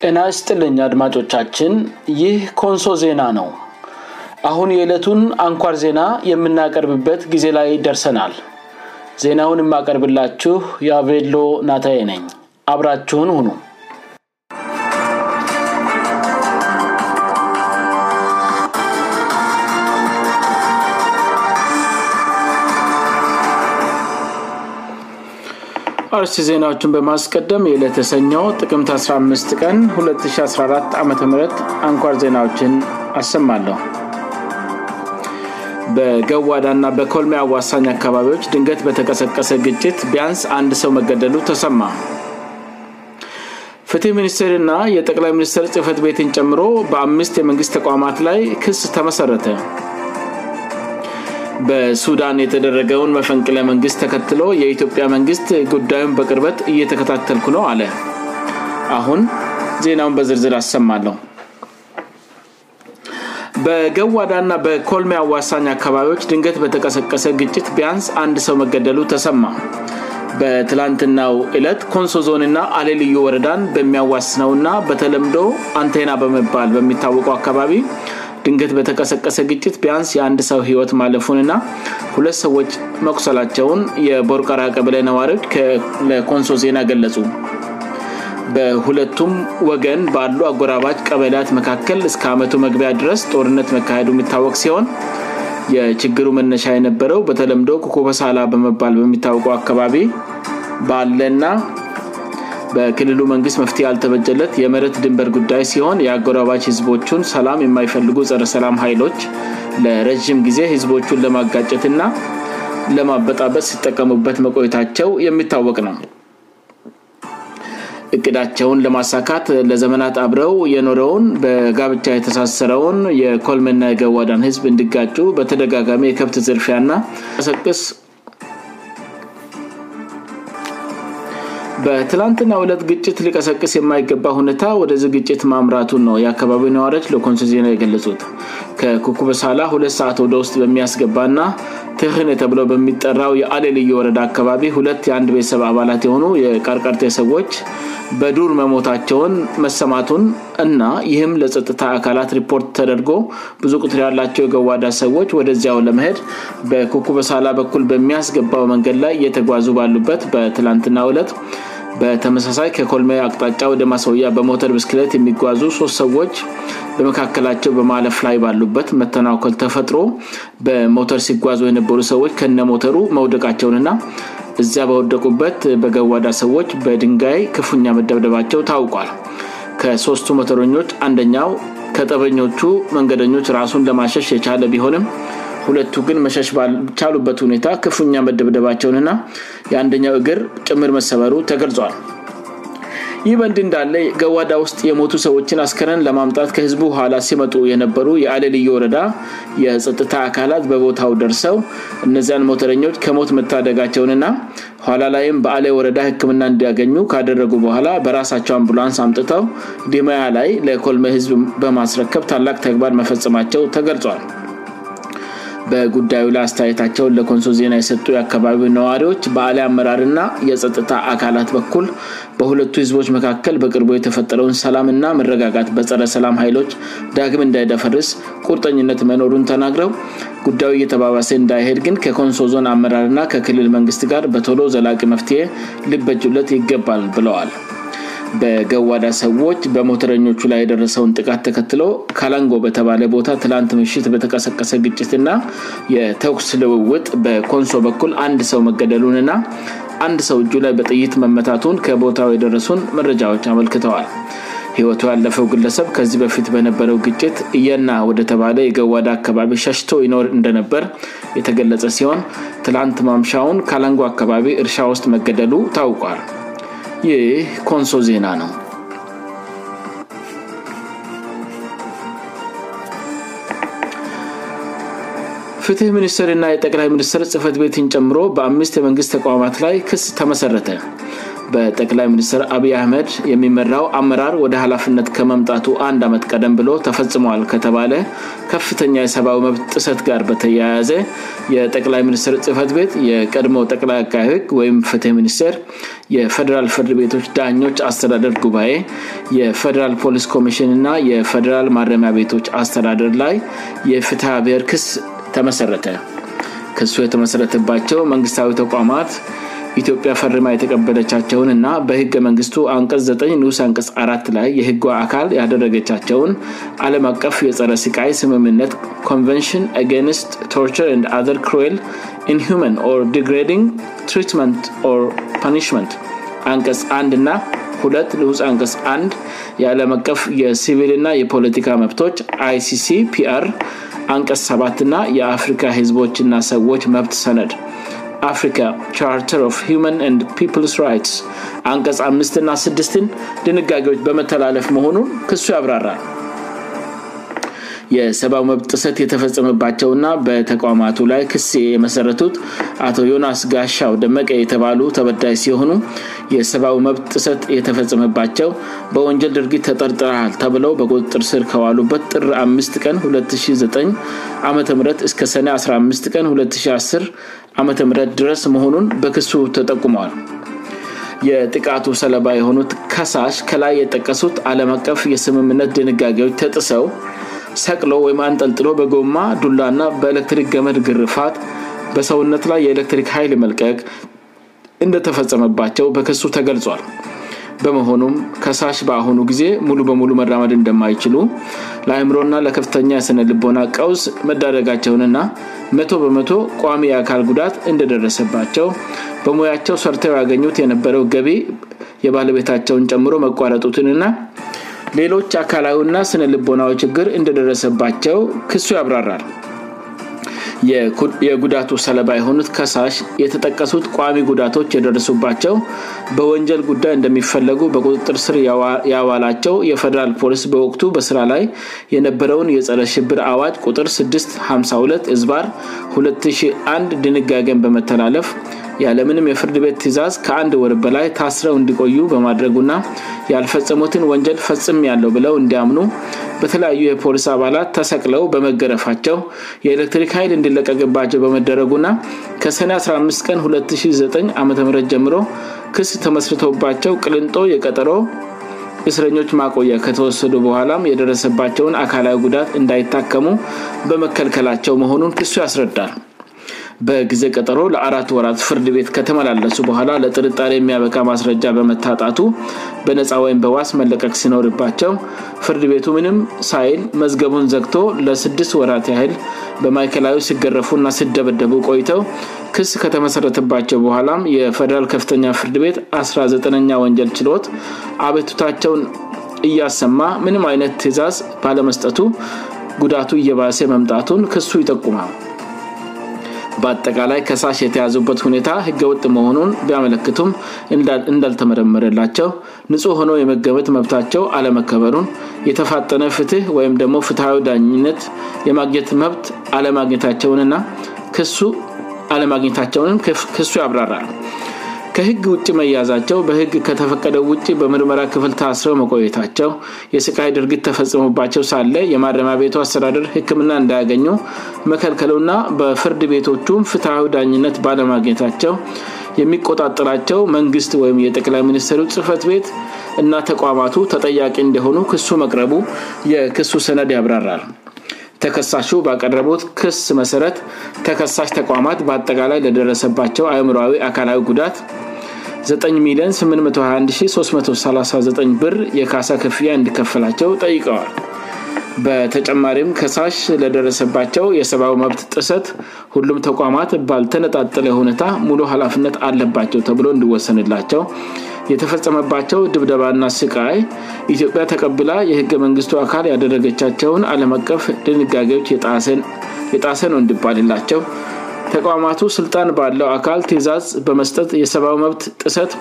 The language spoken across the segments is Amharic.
እናስ ጥልኝ አድማጮቻችን ይህ ኮንሶ ዜና ነው አሁን የዕለቱን አንኳር ዜና የምናቀርብበት ጊዜ ላይ ደርሰናል ዜናውን የማቀርብላችሁ የአቬሎ ናታዬ ነኝ አብራችሁን ሁኑ ር ዜናዎችን በማስቀደም የለተሰኘው ጥቅምት 15 ቀን 2014 ዓም አንኳር ዜናዎችን አሰማለሁ በገዋዳእና በኮልሚ አዋሳኝ አካባቢዎች ድንገት በተቀሰቀሰ ግጭት ቢያንስ አንድ ሰው መገደሉ ተሰማ ፍትህ ሚኒስቴርና የጠቅላይ ሚኒስቴር ጽህፈት ቤትን ጨምሮ በአምስት የመንግሥት ተቋማት ላይ ክስ ተመሠረተ በሱዳን የተደረገውን መፈንቅለ መንግስት ተከትሎ የኢትዮጵያ መንግስት ጉዳዩን በቅርበት እየተከታተልኩ ነው አለ አሁን ዜናውን በዝርዝር አሰማለው በገዋዳ ና በኮልሚ አዋሳኝ አካባቢዎች ድንገት በተቀሰቀሰ ግጭት ቢያንስ አንድ ሰው መገደሉ ተሰማ በትላንትናው እለት ኮንሶ ዞንና አሌልዩ ወረዳን በሚያዋስነው ና በተለምዶ አንቴና በመባል በሚታወቀው አካባቢ ድንገት በተቀሰቀሰ ግጭት ቢያንስ የአንድ ሰው ህይወት ማለፉን ና ሁለት ሰዎች መቁሰላቸውን የቦርቀራ ቀበላ ነዋሪዎች ለኮንሶ ዜና ገለጹ በሁለቱም ወገን ባሉ አጎራባች ቀበላያት መካከል እስከ አመቱ መግቢያ ድረስ ጦርነት መካሄዱ የሚታወቅ ሲሆን የችግሩ መነሻ የነበረው በተለምዶ ኮኮበሳላ በመባል በሚታወቀው አካባቢ ባለና በክልሉ መንግስት መፍትሄ አልተበጀለት የመረት ድንበር ጉዳይ ሲሆን የአጎረባጅ ህዝቦቹን ሰላም የማይፈልጉ ጸረሰላም ሀይሎች ለረዥም ጊዜ ህዝቦቹን ለማጋጨትና ለማበጣበጥ ሲጠቀሙበት መቆየታቸው የሚታወቅ ነው እቅዳቸውን ለማሳካት ለዘመናት አብረው የኖረውን በጋብቻ የተሳሰረውን የኮልመና የገዋዳን ህዝብ እንዲጋጩ በተደጋጋሚ የከብት ዝርፊያ ና መሰስ በትናንትና ዕለት ግጭት ሊቀሰቅስ የማይገባ ሁኔታ ወደዚህ ግጭት ማምራቱ ነው የአካባቢው ነዋሪዎች ሎኮንሶ ዜና የገለጹት ከኩኩበሳላ ሁለት ሰአት ወደ ውስጥ በሚያስገባ ና ትክኔ ተብለ በሚጠራው የአሌልዩ ወረዳ አካባቢ ሁለት የአንድ ቤተሰብ አባላት የሆኑ የቀርቃርቴ ሰዎች በዱር መሞታቸውን መሰማቱን እና ይህም ለጸጥታ አካላት ሪፖርት ተደርጎ ብዙ ቁትር ያላቸው የገዋዳ ሰዎች ወደዚያው ለመሄድ በኩኩበሳላ በኩል በሚያስገባው መንገድ ላይ እየተጓዙ ባሉበት በትላንትና ዕለት በተመሳሳይ ከኮልሜ አቅጣጫ ወደ ማስወያ በሞተር ብስክለት የሚጓዙ ሶስት ሰዎች በመካከላቸው በማለፍ ላይ ባሉበት መተናወከል ተፈጥሮ በሞተር ሲጓዙ የነበሩ ሰዎች ከነሞተሩ መውደቃቸውንና እዚያ በወደቁበት በገዋዳ ሰዎች በድንጋይ ክፉኛ መደብደባቸው ታውቋል ከሶስቱ ሞተረኞች አንደኛው ከጠበኞቹ መንገደኞች ራሱን ለማሸሽ የቻለ ቢሆንም ሁለቱ ግን መሸሽ ቻሉበት ሁኔታ ክፉኛ መደብደባቸውንና የአንደኛው እግር ጭምር መሰመሩ ተገልጿል ይህ በንድ እንዳለ ገዋዳ ውስጥ የሞቱ ሰዎችን አስከረን ለማምጣት ከህዝቡ ኋላ ሲመጡ የነበሩ የአለልዩ ወረዳ የጸጥታ አካላት በቦታው ደርሰው እነዚያን ሞተረኞች ከሞት መታደጋቸውንና ኋላ ላይም በአለ ወረዳ ህክምና እንዲያገኙ ካደረጉ በኋላ በራሳቸው አምቡላንስ አምጥተው ዲማያ ላይ ለኮልመ ህዝብ በማስረከብ ታላቅ ተግባር መፈጸማቸው ተገልጿል በጉዳዩ ላይ አስተያየታቸውን ለኮንሶ ዜና የሰጡ የአካባቢው ነዋሪዎች በአላ አመራርና የጸጥታ አካላት በኩል በሁለቱ ህዝቦች መካከል በቅርቡ የተፈጠረውን ሰላምና መረጋጋት በጸረ ሰላም ሀይሎች ዳግም እንዳይደፈርስ ቁርጠኝነት መኖሩን ተናግረው ጉዳዩ እየተባባሰ እንዳይሄድ ግን ከኮንሶ ዞን አመራር ና ከክልል መንግስት ጋር በቶሎ ዘላቂ መፍትሄ ልበጁለት ይገባል ብለዋል በገዋዳ ሰዎች በሞተረኞቹ ላይ የደረሰውን ጥቃት ተከትሎ ካላንጎ በተባለ ቦታ ትላንት ምሽት በተቀሰቀሰ ግጭትና የተኩስ ልውውጥ በኮንሶ በኩል አንድ ሰው መገደሉን ና አንድ ሰው እጁ ላይ በጥይት መመታቱን ከቦታው የደረሱን መረጃዎች አመልክተዋል ህይወቱ ያለፈው ግለሰብ ከዚህ በፊት በነበረው ግጭት እየና ወደተባለ የገዋዳ አካባቢ ሸሽቶ ይኖር እንደነበር የተገለጸ ሲሆን ትላንት ማምሻውን ካላንጎ አካባቢ እርሻ ውስጥ መገደሉ ታውቋል ይህ ኮንሶ ዜና ነው ፍትህ ሚኒስትርና የጠቅላይ ሚኒስትር ጽህፈት ቤትን ጨምሮ በአምስት የመንግሥት ተቋማት ላይ ክስ ተመሠረተ በጠቅላይ ሚኒስትር አብይ አህመድ የሚመራው አመራር ወደ ሀላፍነት ከመምጣቱ አንድ አመት ቀደም ብሎ ተፈጽመዋል ከተባለ ከፍተኛ የሰብዊ መብት ጥሰት ጋር በተያያዘ የጠቅላይ ሚኒስትር ጽህፈት ቤት የቀድሞ ጠቅላይ አካቢህግ ወይም ፍት ሚኒስር የፈደራል ፍርድ ቤቶች ዳኞች አስተዳደር ጉባኤ የፌዴራል ፖሊስ ኮሚሽን ና የፌዴራል ማረሚያ ቤቶች አስተዳደር ላይ የፍትብሔር ክስ ተመሰረተ ሱ የተመሰረተባቸው መንግስታዊ ተቋማት ኢትዮጵያ ፈሪማ የተቀበለቻቸውንእና በህገ መንግስቱ አንቀስ 9 ንስ ንቀስ4 ላይ የህግ አካል ያደረገቻቸውን ዓለም አቀፍ የጸረ ስቃይ ስምምነት ንን ስ ቶ ግ ንቀስ 1 እና 2 ንስ ንቀስ 1 የዓለም አቀፍ የሲቪል ና የፖለቲካ መብቶች ይሲሲ ፒአር አንቀስ 7 ና የአፍሪካ ህዝቦችና ሰዎች መብት ሰነድ አፍሪካ ቻርተር ኦፍ ሁማን ን ፒፕልስ ራይትስ አንቀጽ አምስትና ስድስትን ድንጋጌዎች በመተላለፍ መሆኑን ክሱ ያብራራል የሰብዊ መብት ጥሰት የተፈጸመባቸውና በተቋማቱ ላይ ክሴ የመሠረቱት አቶ ዮናስ ጋሻው ደመቀ የተባሉ ተበዳጅ ሲሆኑ የሰብዊ መብት ጥሰት የተፈጸመባቸው በወንጀል ድርጊት ተጠርጥራል ተብለው በቁጥጥር ስር ከዋሉበት ጥር 5 ቀን 209አም እስከ ሰኔ 15 ቀን2010አም ድረስ መሆኑን በክሱ ተጠቁመዋል የጥቃቱ ሰለባ የሆኑት ከሳሽ ከላይ የጠቀሱት አለም አቀፍ የስምምነት ድንጋጌዎች ተጥሰው ሰቅሎ ወይም አንጠልጥሎ በጎማ ዱላ ና በኤሌክትሪክ ገመድ ግርፋት በሰውነት ላይ የኤሌክትሪክ ሀይል መልቀቅ እንደተፈጸመባቸው በክሱ ተገልጿል በመሆኑም ከሳሽ በአሁኑ ጊዜ ሙሉ በሙሉ መራመድ እንደማይችሉ ለአይምሮና ለከፍተኛ የስነ ልቦና ቀውስ መዳረጋቸውንና መቶ በመቶ ቋሚ የአካል ጉዳት እንደደረሰባቸው በሙያቸው ሰርተው ያገኙት የነበረው ገቢ የባህለቤታቸውን ጨምሮ መቋረጡትንና ሌሎች አካላዊ ና ስነልቦናዊ ችግር እንደደረሰባቸው ክሱ ያብራራል የጉዳቱ ሰለባ የሆኑት ከሳሽ የተጠቀሱት ቋሚ ጉዳቶች የደርሱባቸው በወንጀል ጉዳይ እንደሚፈለጉ በቁጥጥር ስር ያዋላቸው የፌደራል ፖሊስ በወቅቱ በስራ ላይ የነበረውን የጸረ ሽብር አዋጅ ቁጥር 652 ዝባር 21 ድንጋገን በመተላለፍ ያለምንም የፍርድ ቤት ትእዛዝ ከአንድ ወርበላይ ታስረው እንዲቆዩ በማድረጉና ያልፈጸሙትን ወንጀል ፈጽም ያለው ብለው እንዲያምኑ በተለያዩ የፖሊስ አባላት ተሰቅለው በመገረፋቸው የኤሌክትሪክ ሀይል እንዲለቀግባቸው በመደረጉና ከሰ 15 ቀን29 ዓ ም ጀምሮ ክስ ተመስርቶባቸው ቅልንጦ የቀጠሮ እስረኞች ማቆያ ከተወሰዱ በኋላም የደረሰባቸውን አካላዊ ጉዳት እንዳይታከሙ በመከልከላቸው መሆኑን ክሱ ያስረዳል በጊዜ ቀጠሮ ለአራት ወራት ፍርድ ቤት ከተመላለሱ በኋላ ለጥርጣሬ የሚያበቃ ማስረጃ በመታጣቱ በነጻ ወይም በዋስ መለቀቅ ሲኖርባቸው ፍርድ ቤቱ ምንም ሳይል መዝገቡን ዘግቶ ለስድስት ወራት ያህል በማይከላዊ ሲገረፉና ሲደበደቡ ቆይተው ክስ ከተመሰረተባቸው በኋላ የፈደራል ከፍተኛ ፍርድ ቤት 19ኛ ወንጀል ችሎት አቤቱታቸውን እያሰማ ምንም አይነት ትእዛዝ ባለመስጠቱ ጉዳቱ እየባሴ መምጣቱን ክሱ ይጠቁማል በአጠቃላይ ከሳሽ የተያዙበት ሁኔታ ህገወጥ መሆኑን ቢያመለክቱም እንዳልተመረመረላቸው ንጹሕ ሆኖ የመገመት መብታቸው አለመከበሩን የተፋጠነ ፍትህ ወይም ደግሞ ፍትሐዊ ዳኝነት የማግኘት መብት አለማግኘታቸውንና አለማግኘታቸውንም ክሱ ያብራራል ከህግ ውጭ መያዛቸው በህግ ከተፈቀደው ውጭ በምርመራ ክፍል ታስረው መቆየታቸው የስቃይ ድርጊት ተፈጽሞባቸው ሳለ የማረሚያ ቤቱ አስተዳድር ህክምና እንዳያገኙ መከልከሉና በፍርድ ቤቶቹ ፍትሐዊ ዳኝነት ባለማግኘታቸው የሚቆጣጠራቸው መንግስት ወይም የጠቅላይ ሚኒስትሩ ጽህፈት ቤት እና ተቋማቱ ተጠያቂ እንደሆኑ ክሱ መቅረቡ የክሱ ሰነድ ያብራራል ተከሳሹ በቀረቡት ክስ መሰረት ተከሳሽ ተቋማት በአጠቃላይ ለደረሰባቸው አእምራዊ አካላዊ ጉዳት 9 ሚ821339 ብር የካሳ ክፍያ እንድከፈላቸው ጠይቀዋል በተጨማሪም ከሳሽ ስለደረሰባቸው የሰብዊ መብት ጥሰት ሁሉም ተቋማት ባልተነጣጠለ ሁኔታ ሙሉ ኃላፍነት አለባቸው ተብሎ እንድወሰንላቸው የተፈጸመባቸው ድብደባና ስቃይ ኢትዮጵያ ተቀብላ የህገ መንግስቱ አካል ያደረገቻቸውን አለም አቀፍ ድንጋጌዎች የጣሰ ነው እንዲባልላቸው ተቃማቱ ስልጣን ባለው አካል ትእዛዝ በመስጠት የሰብአዊ መብት ጥሰት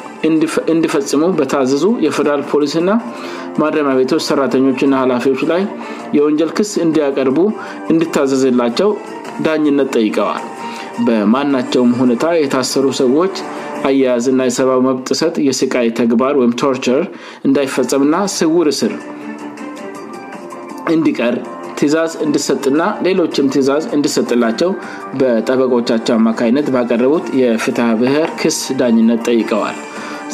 እንዲፈጽሙ በታዘዙ የፌደራል ፖሊስእና ማድረሚያ ቤቶች ሰራተኞችና ኃላፊዎች ላይ የወንጀል ክስ እንዲያቀርቡ እንድታዘዝላቸው ዳኝነት ጠይቀዋል በማናቸውም ሁኔታ የታሰሩ ሰዎች አያያዝ ና የሰብአዊ መብት ጥሰት የስቃይ ተግባር ወይም ቶርችር እንዳይፈጸምና ስውር እስር እንዲቀር ትዛዝ እንድሰጥና ሌሎችም ትእዛዝ እንድሰጥላቸው በጠበቆቻቸው አማካይነት ባቀረቡት የፍትህ ብህር ክስ ዳኝነት ጠይቀዋል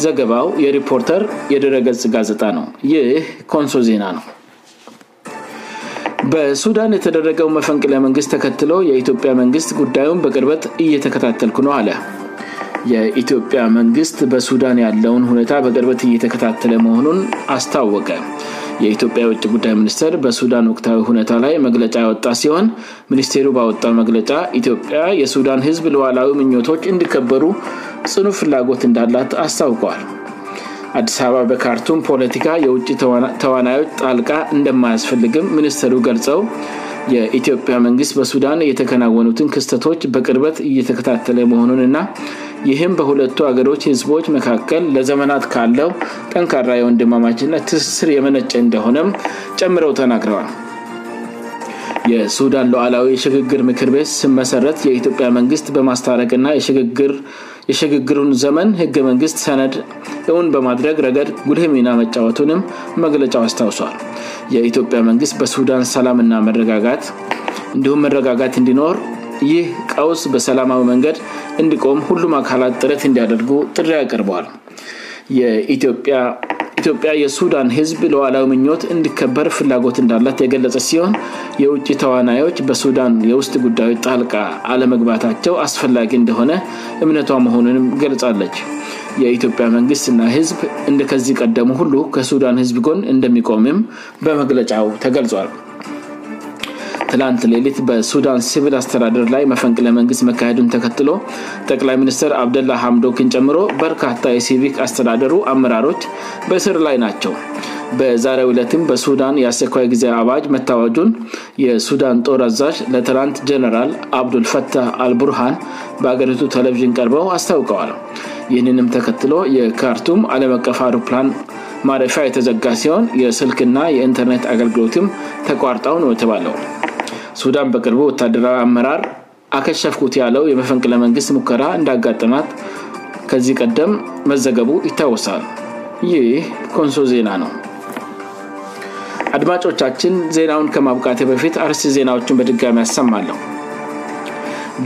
ዘገባው የሪፖርተር የድረገጽ ጋዜጣ ነው ይህ ኮንሶ ዜና ነው በሱዳን የተደረገው መፈንቅለመንግስት ተከትሎ የኢትዮጵያ መንግስት ጉዳዩን በቅርበት እየተከታተልኩ ነ አለ የኢትዮጵያ መንግስት በሱዳን ያለውን ሁኔታ በቅርበት እየተከታተለ መሆኑን አስታወቀ የኢትዮጵያ ውጭ ጉዳይ ሚኒስተር በሱዳን ወቅታዊ ሁኔታ ላይ መግለጫ ወጣ ሲሆን ሚኒስቴሩ ባወጣው መግለጫ ኢትዮጵያ የሱዳን ህዝብ ለዋላዊ ምኞቶች እንድከበሩ ጽኑ ፍላጎት እንዳላት አስታውቀዋል አዲስ አበባ በካርቱም ፖለቲካ የውጭ ተዋናዮች ጣልቃ እንደማያስፈልግም ሚኒስተሩ ገልጸው የኢትዮጵያ መንግስት በሱዳን የተከናወኑትን ክስተቶች በቅርበት እየተከታተለ መሆኑን ና ይህም በሁለቱ ሀገሮች ህዝቦች መካከል ለዘመናት ካለው ጠንካራ የወንድማማችነት ትስስር የመነጭ እንደሆነም ጨምረው ተናግረዋል የሱዳን ሉዓላዊ የሽግግር ምክር ቤት ስመሰረት የኢትዮጵያ መንግስት በማስታረቅና የሽግግሩን ዘመን ህገ መንግስት ሰነድ እውን በማድረግ ረገድ ጉልህሜና መጫወቱንም መግለጫው አስታውሷል የኢትዮጵያ መንግስት በሱዳን ሰላምና መረጋጋት እንዲሁም መረጋጋት እንዲር ይህ ቃውስ በሰላማዊ መንገድ እንዲቆም ሁሉም አካላት ጥረት እንዲያደርጉ ጥሪ ያቀርበዋል ኢትዮጵያ የሱዳን ህዝብ ለዋላዊ ምኞት እንድከበር ፍላጎት እንዳላት የገለጸ ሲሆን የውጭ ተዋናዮች በሱዳን የውስጥ ጉዳዮች ጣልቃ አለመግባታቸው አስፈላጊ እንደሆነ እምነቷ መሆኑንም ገልጻለች የኢትዮጵያ መንግስትና ህዝብ እንደከዚ ቀደሙ ሁሉ ከሱዳን ህዝብ ጎን እንደሚቆምም በመግለጫው ተገልጿል ትላንት ሌሊት በሱዳን ሲቪል አስተዳደር ላይ መፈንቅለመንግስት መካሄዱን ተከትሎ ጠቅላይ ሚኒስትር አብደላ ሐምዶኪን ጨምሮ በርካታ የሲቪክ አስተዳደሩ አመራሮች በስር ላይ ናቸው በዛሬ 2ለትም በሱዳን የአስቸኳይ ጊዜ አባጅ መታዋጁን የሱዳን ጦር አዛዥ ለትናንት ጀነራል አብዱልፈታህ አልቡርሃን በአገሪቱ ተለቪዥን ቀርበው አስታውቀዋል ይህንንም ተከትሎ የካርቱም አለመቀፍ አሮፕላን ማረፊ የተዘጋ ሲሆን የስልክና የኢንተርኔት አገልግሎትም ተቋርጣውን ወችባለው ሱዳን በቅርቡ ወታደራዊ አመራር አከሸፍኩት ያለው የመፈንቅለ መንግስት ሙከራ እንዳጋጥናት ከዚህ ቀደም መዘገቡ ይታወሳል ይህ ኮንሶ ዜና ነው አድማጮቻችን ዜናውን ከማብቃቴ በፊት አርሲ ዜናዎችን በድጋሚ ያሰማለሁ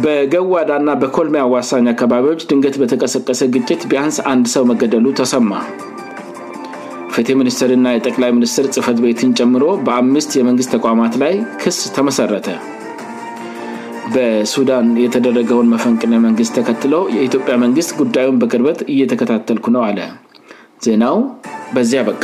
በገዋዳ ና በኮልሚ አዋሳኝ አካባቢዎች ድንገት በተቀሰቀሰ ግጭት ቢያንስ አንድ ሰው መገደሉ ተሰማ ፌቴ ሚኒስትርና የጠቅላይ ሚኒስትር ጽህፈት ቤትን ጨምሮ በአምስት የመንግስት ተቋማት ላይ ክስ ተመሠረተ በሱዳን የተደረገውን መፈንቅን መንግስት ተከትለ የኢትዮጵያ መንግስት ጉዳዩን በቅርበት እየተከታተልኩ ነው አለ ዜናው በዚያ በቃ